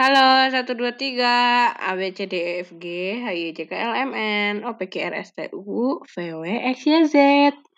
Halo, 1, 2, 3, A, B, C, D, E, F, G, H, I, J, K, L, M, N, O, P, Q, R, S, T, U, V, W, X, Y, Z.